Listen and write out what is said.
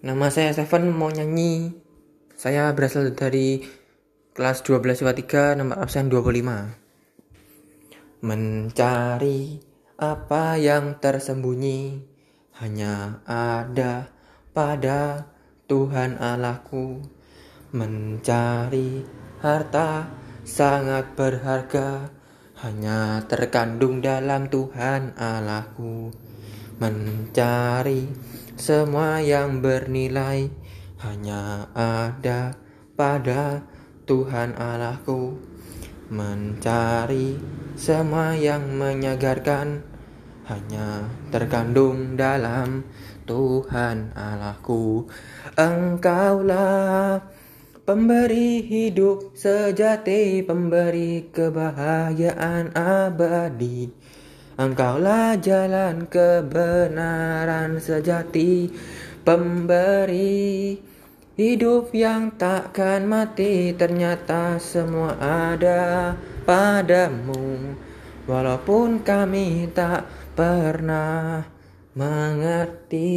Nama saya Seven mau nyanyi. Saya berasal dari kelas 12 IPA 3 nomor absen 25. Mencari apa yang tersembunyi hanya ada pada Tuhan Allahku. Mencari harta sangat berharga hanya terkandung dalam Tuhan Allahku mencari semua yang bernilai hanya ada pada Tuhan Allahku. Mencari semua yang menyegarkan hanya terkandung dalam Tuhan Allahku. Engkaulah pemberi hidup sejati pemberi kebahagiaan abadi Engkaulah jalan kebenaran sejati Pemberi hidup yang takkan mati. Ternyata semua ada padamu Walaupun kami tak pernah mengerti